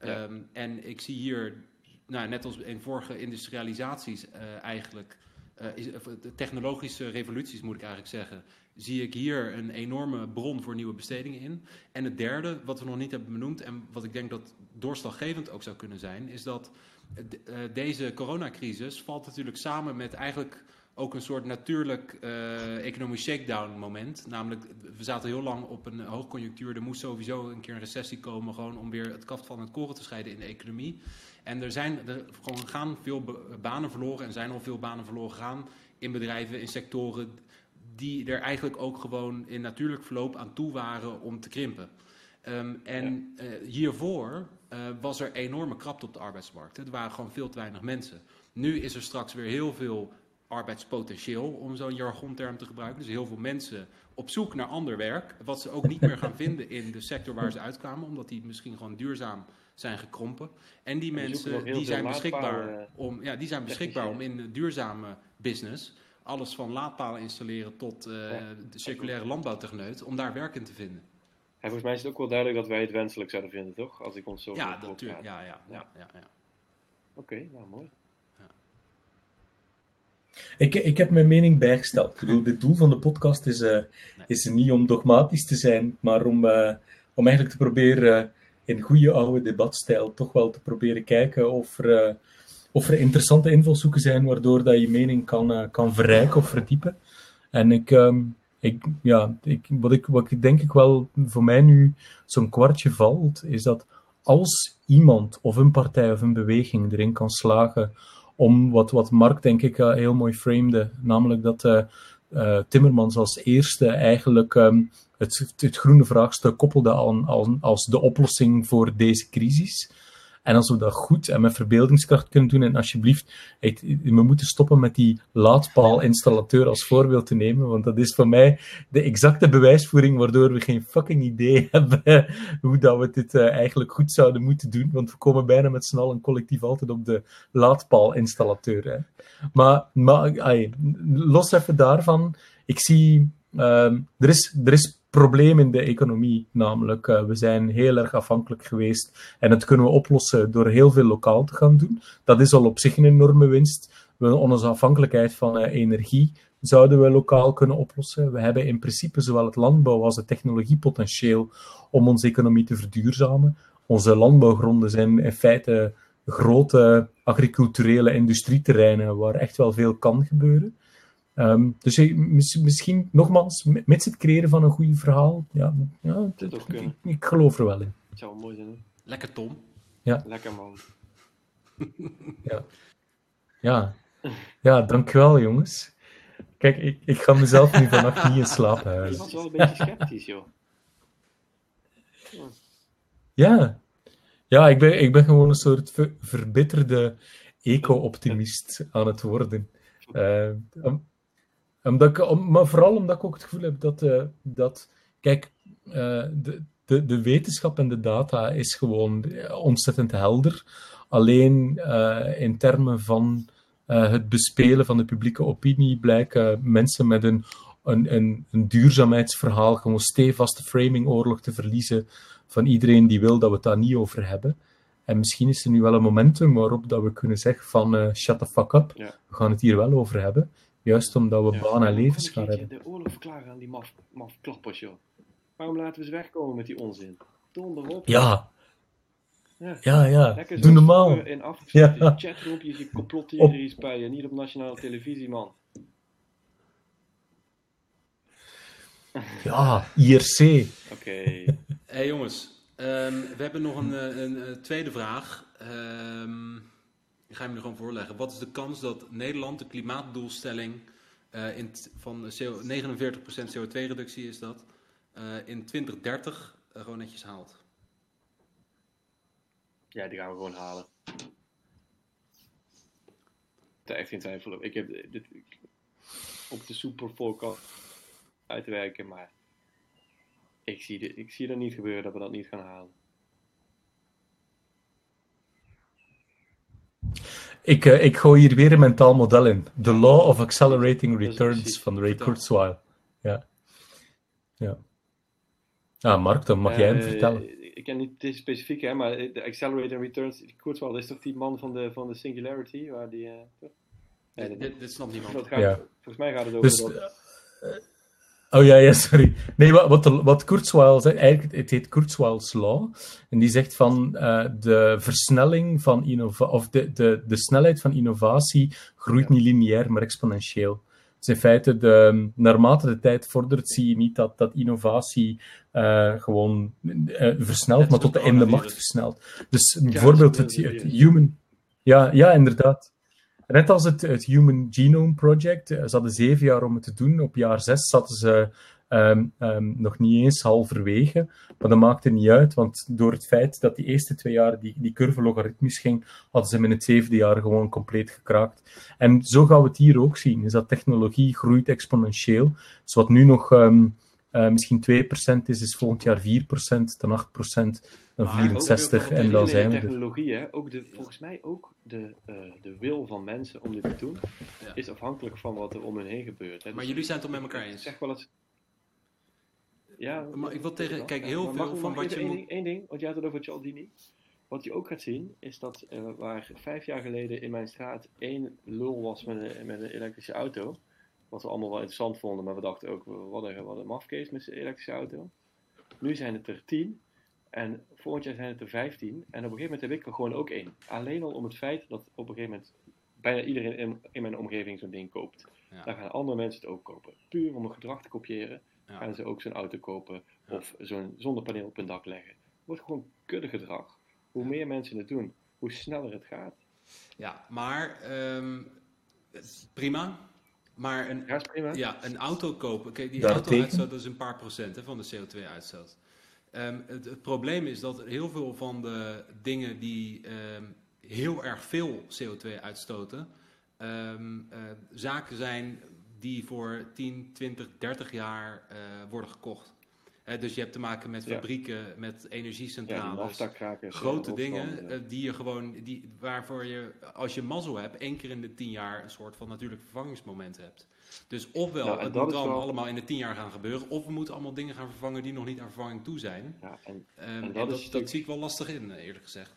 Ja. Ehm, en ik zie hier, nou, net als in vorige industrialisaties eh, eigenlijk, eh, is, of de technologische revoluties moet ik eigenlijk zeggen, zie ik hier een enorme bron voor nieuwe bestedingen in. En het derde, wat we nog niet hebben benoemd en wat ik denk dat doorslaggevend ook zou kunnen zijn, is dat eh, eh, deze coronacrisis valt natuurlijk samen met eigenlijk ook een soort natuurlijk eh, economisch shakedown moment. Namelijk, we zaten heel lang op een hoogconjunctuur. Er moest sowieso een keer een recessie komen, gewoon om weer het kaft van het koren te scheiden in de economie. En er zijn er gewoon gaan veel banen verloren en zijn al veel banen verloren gegaan in bedrijven, in sectoren die er eigenlijk ook gewoon in natuurlijk verloop aan toe waren om te krimpen. Ehm, en eh, hiervoor eh, was er enorme krapte op de arbeidsmarkt. Er waren gewoon veel te weinig mensen. Nu is er straks weer heel veel arbeidspotentieel, om zo'n jargonterm te gebruiken. Dus heel veel mensen op zoek naar ander werk, wat ze ook niet meer gaan <laughs> vinden in de sector waar ze uitkwamen, omdat die misschien gewoon duurzaam zijn gekrompen. En die En mensen die zijn beschikbaar laadpalen, om, ja, die zijn beschikbaar om in de duurzame business alles van laadpalen installeren tot eh, Ja. de circulaire landbouwtechneut, om daar werk in te vinden. En volgens mij is het ook wel duidelijk dat wij het wenselijk zouden vinden, toch? Als ik ons zo Ja, natuurlijk. Ja, ja, ja, ja, ja. Oké, nou mooi. Ik, ik heb mijn mening bijgesteld. Ik bedoel, het doel van de podcast is, eh, is niet om dogmatisch te zijn, maar om, eh, om eigenlijk te proberen in goede oude debatstijl toch wel te proberen kijken of er, eh, of er interessante invalshoeken zijn waardoor dat je mening kan, eh, kan verrijken of verdiepen. En ik, ehm, ik, ja, ik, wat, ik, wat ik denk ik wel voor mij nu zo'n kwartje valt, is dat als iemand of een partij of een beweging erin kan slagen om wat, wat Mark denk ik eh, heel mooi framede, namelijk dat eh, Timmermans als eerste eigenlijk ehm, het, het groene vraagstuk koppelde aan, aan, als de oplossing voor deze crisis. En als we dat goed en met verbeeldingskracht kunnen doen, en alsjeblieft, we moeten stoppen met die laadpaalinstallateur als voorbeeld te nemen, want dat is voor mij de exacte bewijsvoering waardoor we geen fucking idee <laughs> hebben hoe dat we dit eh, eigenlijk goed zouden moeten doen, want we komen bijna met z'n allen collectief altijd op de laadpaalinstallateur. Hè. Maar, maar ai, los even daarvan, ik zie, ehm, er, is, er is probleem in de economie, namelijk eh, we zijn heel erg afhankelijk geweest en dat kunnen we oplossen door heel veel lokaal te gaan doen. Dat is al op zich een enorme winst. We, onze afhankelijkheid van eh, energie zouden we lokaal kunnen oplossen. We hebben in principe zowel het landbouw als het technologiepotentieel om onze economie te verduurzamen. Onze landbouwgronden zijn in feite grote agriculturele industrieterreinen waar echt wel veel kan gebeuren. Ehm, dus je- mis- misschien, nogmaals, mits het creëren van een goed verhaal, ja, ja Dat ook ik, ik, ik geloof er wel in. Het zou wel mooi zijn, hè? Lekker Tom. Lekker man. <laughs> Ja, ja dankjewel jongens. Kijk, ik, ik ga mezelf nu vannacht niet in slaap <laughs> Je was wel een beetje sceptisch, joh. Ja, ja ik, ben, ik ben gewoon een soort ver- verbitterde eco-optimist aan het worden. Omdat ik, om, maar vooral omdat ik ook het gevoel heb dat, eh, dat kijk, eh, de, de, de wetenschap en de data is gewoon ontzettend helder. Alleen eh, in termen van het bespelen van de publieke opinie blijken mensen met een, een, een, een duurzaamheidsverhaal gewoon stevaste framingoorlog te verliezen van iedereen die wil dat we het daar niet over hebben. En misschien is er nu wel een momentum waarop dat we kunnen zeggen van shut the fuck up, Ja. we gaan het hier wel over hebben. Juist omdat we Ja. banen en levens gaan hebben. De oorlog verklaren aan die maf, maf klappers, joh. Waarom laten we ze wegkomen met die onzin? Donder op. Ja, Ja. ja, ja. Lekker Doe normaal. In afgesloten Ja. chatroompjes, je complottheories bij je, niet op nationale televisie, man. Ja, IRC. Oké. hey, jongens, ehm, we hebben nog een, eh, een, eh, tweede vraag. Ehm ik ga hem er gewoon voorleggen. Wat is de kans dat Nederland de klimaatdoelstelling eh, in van CO 49% CO2-reductie is dat, eh, in 2030 eh, gewoon netjes haalt? Ja, die gaan we gewoon halen. Daar echt geen twijfel over. Ik heb dit op de super forecast uitwerken, maar ik zie, de, ik zie er niet gebeuren dat we dat niet gaan halen. Ik, eh, ik gooi hier weer een mentaal model in. The Law of Accelerating Returns van Ray. Kurzweil. Ja. Ja. Ah, Mark, dan mag jij hem Eh, vertellen. Ik ken niet het specifiek, hè, maar de Accelerated Returns, Kurzweil is toch die man van de, van de Singularity? Waar die, eh? Nee, dit, dat- dit, dit snapt niemand. dat gaat, Ja. Volgens mij gaat het over Dus, dat... Oh ja, ja, sorry. Nee, wat, wat, wat Kurzweil zegt, eigenlijk, het heet Kurzweil's Law. En die zegt van eh, de versnelling van innovatie, of de, de, de snelheid van innovatie groeit Ja. niet lineair, maar exponentieel. Dus in feite, de, naarmate de tijd vordert, zie je niet dat, dat innovatie eh, gewoon eh, versnelt, maar tot de in de macht versnelt. Dus bijvoorbeeld het, het human... Ja, ja, inderdaad. Net als het, het Human Genome Project. eh, Ze hadden zeven jaar om het te doen. Op jaar zes zaten ze ehm, ehm, nog niet eens halverwege. Maar dat maakte niet uit, want door het feit dat die eerste twee jaar die, die curve logaritmisch ging, hadden ze hem in het zevende jaar gewoon compleet gekraakt. En zo gaan we het hier ook zien. Is dat technologie groeit exponentieel. Dus wat nu nog ehm, eh, misschien 2% is, is volgend jaar 4%, dan 8%, dan Maar ook 64 weer en dan zijn we er. technologie, hè, ook de, volgens mij ook de, eh, de wil van mensen om dit te doen, Ja. is afhankelijk van wat er om hen heen gebeurt. Hè. Maar Dus jullie zijn het toch met elkaar ik eens? zeg wel eens... Ja, Maar ik wil tegen- wel. kijk, heel veel mag- van mag wat je moet- ding, één ding, want je had het over Cialdini. Wat je ook gaat zien, is dat eh, waar vijf jaar geleden in mijn straat één lul was met een, met een elektrische auto, wat we allemaal wel interessant vonden, maar we dachten ook, wat een, wat een mafkees met zijn elektrische auto. Nu zijn het er tien, en volgend jaar zijn het er vijftien, en op een gegeven moment heb ik er gewoon ook één. Alleen al om het feit dat op een gegeven moment bijna iedereen in, in mijn omgeving zo'n ding koopt. Ja. Dan gaan andere mensen het ook kopen. Puur om een gedrag te kopiëren, Ja. gaan ze ook zo'n auto kopen Ja. of zo'n zonnepaneel op hun dak leggen. Het wordt gewoon kudde gedrag. Hoe meer mensen het doen, hoe sneller het gaat. Ja, maar ehm, prima. Maar een, Ja, is prima. ja, een auto kopen, kijk, die auto-uitstoot dat is een paar procent hè, van de CO2-uitstoot. Ehm, het, het probleem is dat heel veel van de dingen die ehm, heel erg veel CO2 uitstoten, ehm, eh, zaken zijn die voor 10, 20, 30 jaar eh, worden gekocht. Dus je hebt te maken met Ja. fabrieken, met Ja, energiecentrales. aftakkrakers. grote eh, dingen eh, die je gewoon, die, waarvoor je, als je mazzel hebt, één keer in de tien jaar een soort van natuurlijk vervangingsmoment hebt. Dus ofwel, Nou, en het moet wel- allemaal in de tien jaar gaan gebeuren, of we moeten allemaal dingen gaan vervangen die nog niet aan vervanging toe zijn. ja. ja, en Ehm, En en dat natuurlijk- zie ik wel lastig in, eh, eerlijk gezegd.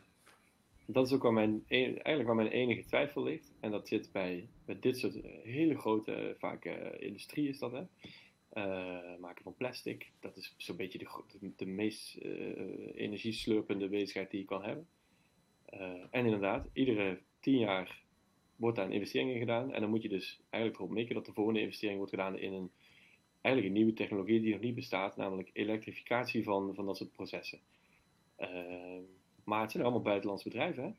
dat is ook waar mijn, een- eigenlijk waar mijn enige twijfel ligt. En dat zit bij, bij dit soort eh, hele grote, eh, vaak eh, industrie is dat hè. Eh, maken van plastic. Dat is zo'n beetje de, de, meest eh, energieslurpende bezigheid die je kan hebben. Eh, en inderdaad, iedere tien jaar wordt daar een investering in gedaan. En dan moet je dus eigenlijk erop mikken dat de volgende investering wordt gedaan in een, eigenlijk een nieuwe technologie die nog niet bestaat, namelijk elektrificatie van, van dat soort processen. Maar het zijn allemaal buitenlandse bedrijven. Hè?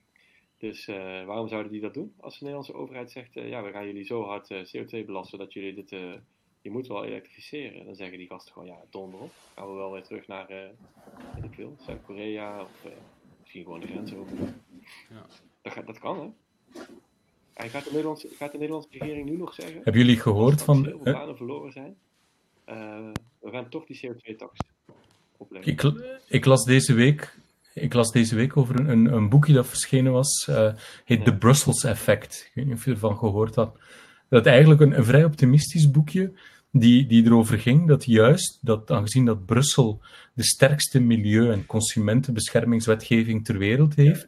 Dus waarom zouden die dat doen? Als de Nederlandse overheid zegt, ja, we gaan jullie zo hard eh, CO2 belasten dat jullie dit, je moet wel elektrificeren. Dan zeggen die gasten gewoon, ja, donder op. Gaan we wel weer terug naar, eh weet ik veel, Zuid-Korea of eh, misschien gewoon de grens over. Ja. Dat, gaat- dat kan, hè? En gaat de, Nederlandse, gaat de Nederlandse regering nu nog zeggen, Hebben jullie gehoord van... veel eh, banen verloren zijn, eh, we gaan toch die CO2-tax opleggen. Ik, ik, las deze week, ik las deze week over een, een, een boekje dat verschenen was. eh heet Ja. The Brussels Effect. Ik weet niet of je ervan gehoord had. Dat eigenlijk een, een vrij optimistisch boekje die, die erover ging dat juist, dat aangezien dat Brussel de sterkste milieu- en consumentenbeschermingswetgeving ter wereld heeft,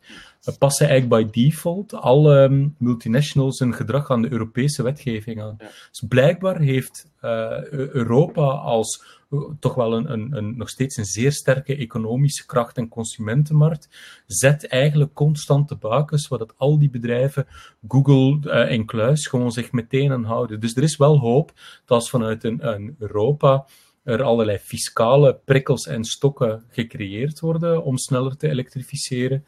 passen eigenlijk by default alle ehm, multinationals hun gedrag aan de Europese wetgeving aan. Ja. Dus blijkbaar heeft eh, Eu- Europa als eh, toch wel een, een, een, nog steeds een zeer sterke economische kracht en consumentenmarkt, zet eigenlijk constant de bakens, zodat al die bedrijven, Google eh, en Kluis, gewoon zich meteen aan houden. Dus er is wel hoop dat als vanuit een, een Europa er allerlei fiscale prikkels en stokken gecreëerd worden om sneller te elektrificeren,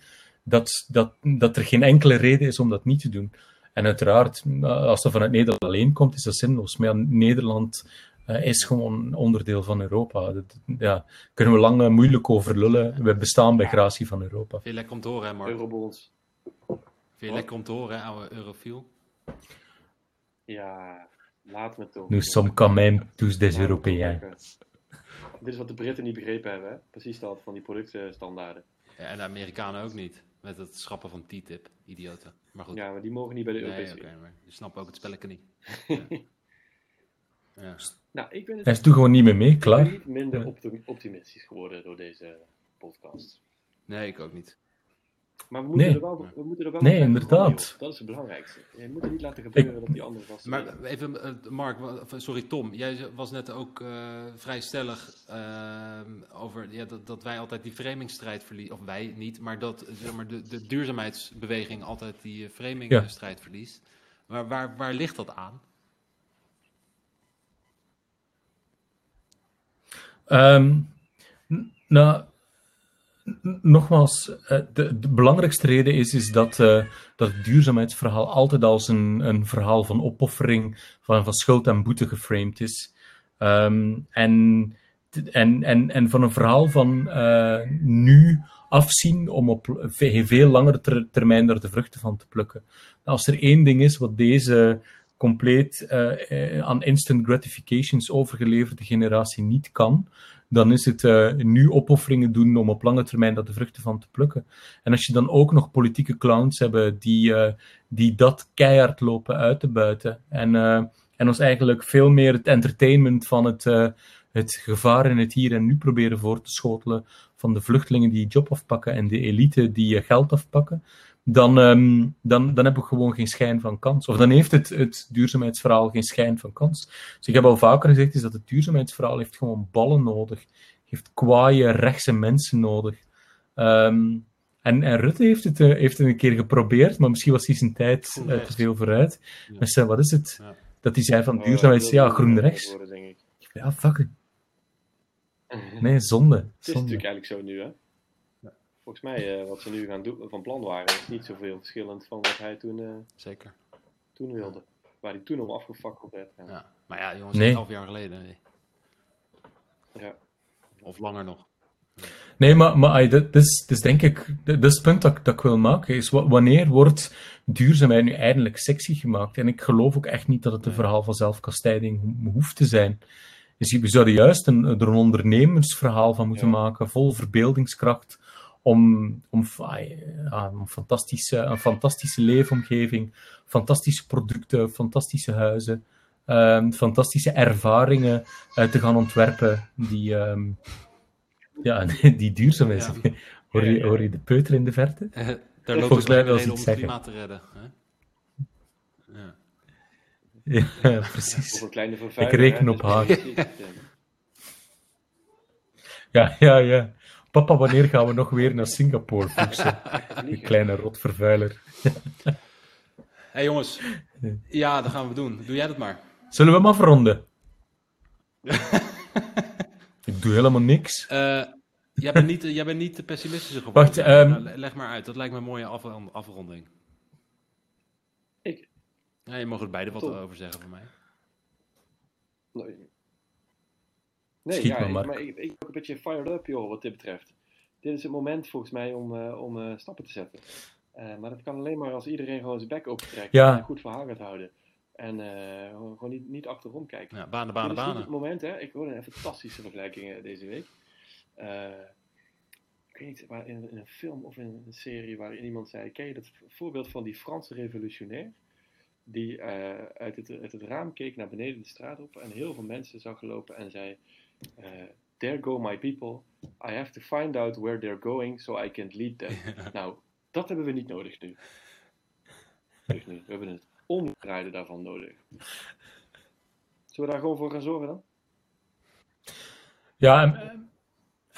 dat, dat, dat er geen enkele reden is om dat niet te doen. En uiteraard, als dat vanuit Nederland alleen komt, is dat zinloos. Maar ja, Nederland eh, is gewoon onderdeel van Europa. Dat, ja, kunnen we lang eh, moeilijk over lullen. We bestaan bij gratie van Europa. Je lekker om te horen, hè, Mark? Eurobonds. Je lekker om te horen, hè, oude eurofiel? Ja, laat me toch. Nous sommes quand même tous des Européens. Dit is wat de Britten niet begrepen hebben, hè? precies dat van die productstandaarden. Ja, en de Amerikanen ook niet. Met het schrappen van TTIP, idioten. Maar goed. Ja, maar die mogen niet bij de nee, Europese oké, Unie. maar je snapt ook het spelletje niet. Ja. <laughs> ja. Nou, ik ben, het, Hij is toen gewoon niet meer mee, ik ben klaar. niet minder optim- optimistisch geworden door deze podcast. Nee, ik ook niet. Maar we moeten Nee. er wel, we moeten er wel Nee, inderdaad. Dat is het belangrijkste. Je moet er niet laten gebeuren dat die andere gasten... Maar even, eh, Mark, of, sorry Tom, jij was net ook eh, vrij stellig eh, over ja, dat, dat wij altijd die framingsstrijd verliezen. Of wij niet, maar dat zeg maar, de, de duurzaamheidsbeweging altijd die eh, framingstrijd verliest. Maar waar, waar ligt dat aan? Ehm, nou, nogmaals, eh, de, de belangrijkste reden is, is dat, eh, dat het duurzaamheidsverhaal altijd als een, een verhaal van opoffering, van, van schuld en boete geframed is. Ehm, en, en, en, en van een verhaal van eh, nu afzien om op ve- veel langere ter- termijn daar de vruchten van te plukken. Als er één ding is wat deze compleet aan instant gratifications overgeleverde generatie niet kan, dan is het eh, nu opofferingen doen om op lange termijn daar de vruchten van te plukken. En als je dan ook nog politieke clowns hebben die, eh, die dat keihard lopen uit te buiten en, eh, en ons eigenlijk veel meer het entertainment van het, het gevaar in het hier en nu proberen voor te schotelen van de vluchtelingen die job afpakken en de elite die eh, geld afpakken, dan, ehm, dan, dan hebben we gewoon geen schijn van kans. Of dan heeft het, het duurzaamheidsverhaal geen schijn van kans. Dus ik heb al vaker gezegd, is dat het duurzaamheidsverhaal heeft gewoon ballen nodig. Heeft kwaaie, rechtse mensen nodig. Ehm, en, en Rutte heeft het, eh, heeft het een keer geprobeerd, maar misschien was hij zijn tijd eh, te veel vooruit. Ja. Met zijn, wat is het? Ja. Dat hij zei van Oh, duurzaamheid, ja, groen ik rechts. worden, denk ik. Ja, fuck it. Het Nee, zonde. is zonde. natuurlijk eigenlijk zo nu, hè? Volgens mij, eh, wat ze nu gaan doen, van plan waren, is niet zoveel verschillend van wat hij toen, eh, Zeker. toen wilde. Waar hij toen al afgefakkeld werd. Ja. Ja. Maar ja, jongens, Nee. elf jaar geleden. nee. Ja. Of langer nog. Nee, maar, maar dat is, dat is denk ik, dat is het punt dat, ik- dat ik wil maken, is wa- wanneer wordt duurzaamheid nu eindelijk sexy gemaakt? En ik geloof ook echt niet dat het een verhaal van zelfkastijding ho- hoeft te zijn. Dus we zouden juist een, er een ondernemersverhaal van moeten Ja. maken, vol verbeeldingskracht, om, om, ja, fantastische, een fantastische leefomgeving, fantastische producten, fantastische huizen, ehm, fantastische ervaringen eh, te gaan ontwerpen die, ehm, ja, <laughs> die duurzaam is. Ja. <laughs> Hoor, je, hoor je de peuter in de verte? Eh, Daar loopt Volgens mij reden ze om iets het zeggen. klimaat te redden. Hè? Ja. <laughs> Ja, precies. een kleine vervuiler. Ik reken op haar. Ja, ja, ja. Papa, wanneer gaan we nog weer naar Singapore? <laughs> Een vliegen. kleine rotvervuiler. Hé <laughs> hey, jongens, ja, dat gaan we doen. Doe jij dat maar. Zullen we hem afronden? <laughs> Ik doe helemaal niks. Eh, jij, bent niet, jij bent niet de pessimistische geworden. Wacht, ehm, Nou, le- leg maar uit. Dat lijkt me een mooie af- afronding. Ja, je mag er beide wat over zeggen voor mij. Nee, nee Schiet ja, maar, ik- Mark. maar ik, ik ben ook een beetje fired up, joh, wat dit betreft. Dit is het moment volgens mij om, eh, om eh, stappen te zetten. Eh, maar dat kan alleen maar als iedereen gewoon zijn bek opentrekt Ja. en een goed verhaal gaat houden. En eh, gewoon niet, niet achterom kijken. Ja, banen, Dit banen, banen. het moment, hè. Ik hoorde een fantastische vergelijking deze week. Eh, ik weet niet, waar in, in een film of in een serie waarin iemand zei, ken je dat voorbeeld van die Franse revolutionair? Die eh, uit, het, uit het raam keek naar beneden de straat op en heel veel mensen zag lopen en zei, there go my people, I have to find out where they're going so I can lead them. <laughs> nou, dat hebben we niet nodig nu. Nu. We hebben het omdraaien daarvan nodig. Zullen we daar gewoon voor gaan zorgen dan? Ja, en,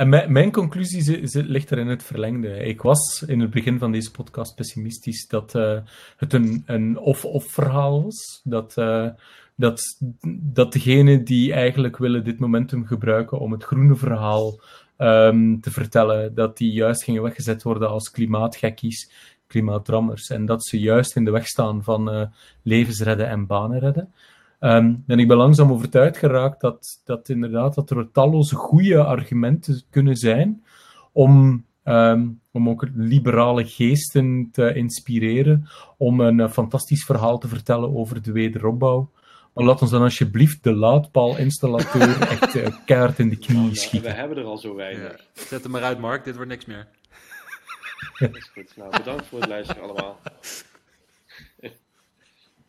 en mijn, conclusie ligt er in het verlengde. Ik was in het begin van deze podcast pessimistisch dat eh, het een, een of-of verhaal was. Dat, eh, dat, dat degenen die eigenlijk willen dit momentum gebruiken om het groene verhaal ehm, te vertellen, dat die juist gingen weggezet worden als klimaatgekkies, klimaatdrammers. En dat ze juist in de weg staan van eh, levens redden en banen redden. Ehm, en ik ben langzaam overtuigd geraakt dat, dat inderdaad dat er talloze goede argumenten kunnen zijn om, ehm, om ook liberale geesten te inspireren, om een eh, fantastisch verhaal te vertellen over de wederopbouw. Maar laat ons dan alsjeblieft de laadpaalinstallateur <laughs> echt keihard in de knieën Nou, we schieten. hebben er al zo weinig. Ja. Zet hem maar uit, Mark. Dit wordt niks meer. <laughs> Dat is goed. Nou, bedankt voor het luisteren allemaal.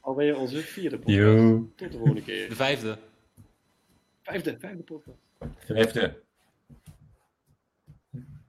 Alweer onze vierde podcast. Yo. Tot de volgende keer. De vijfde. Vijfde, vijfde podcast. Vijfde.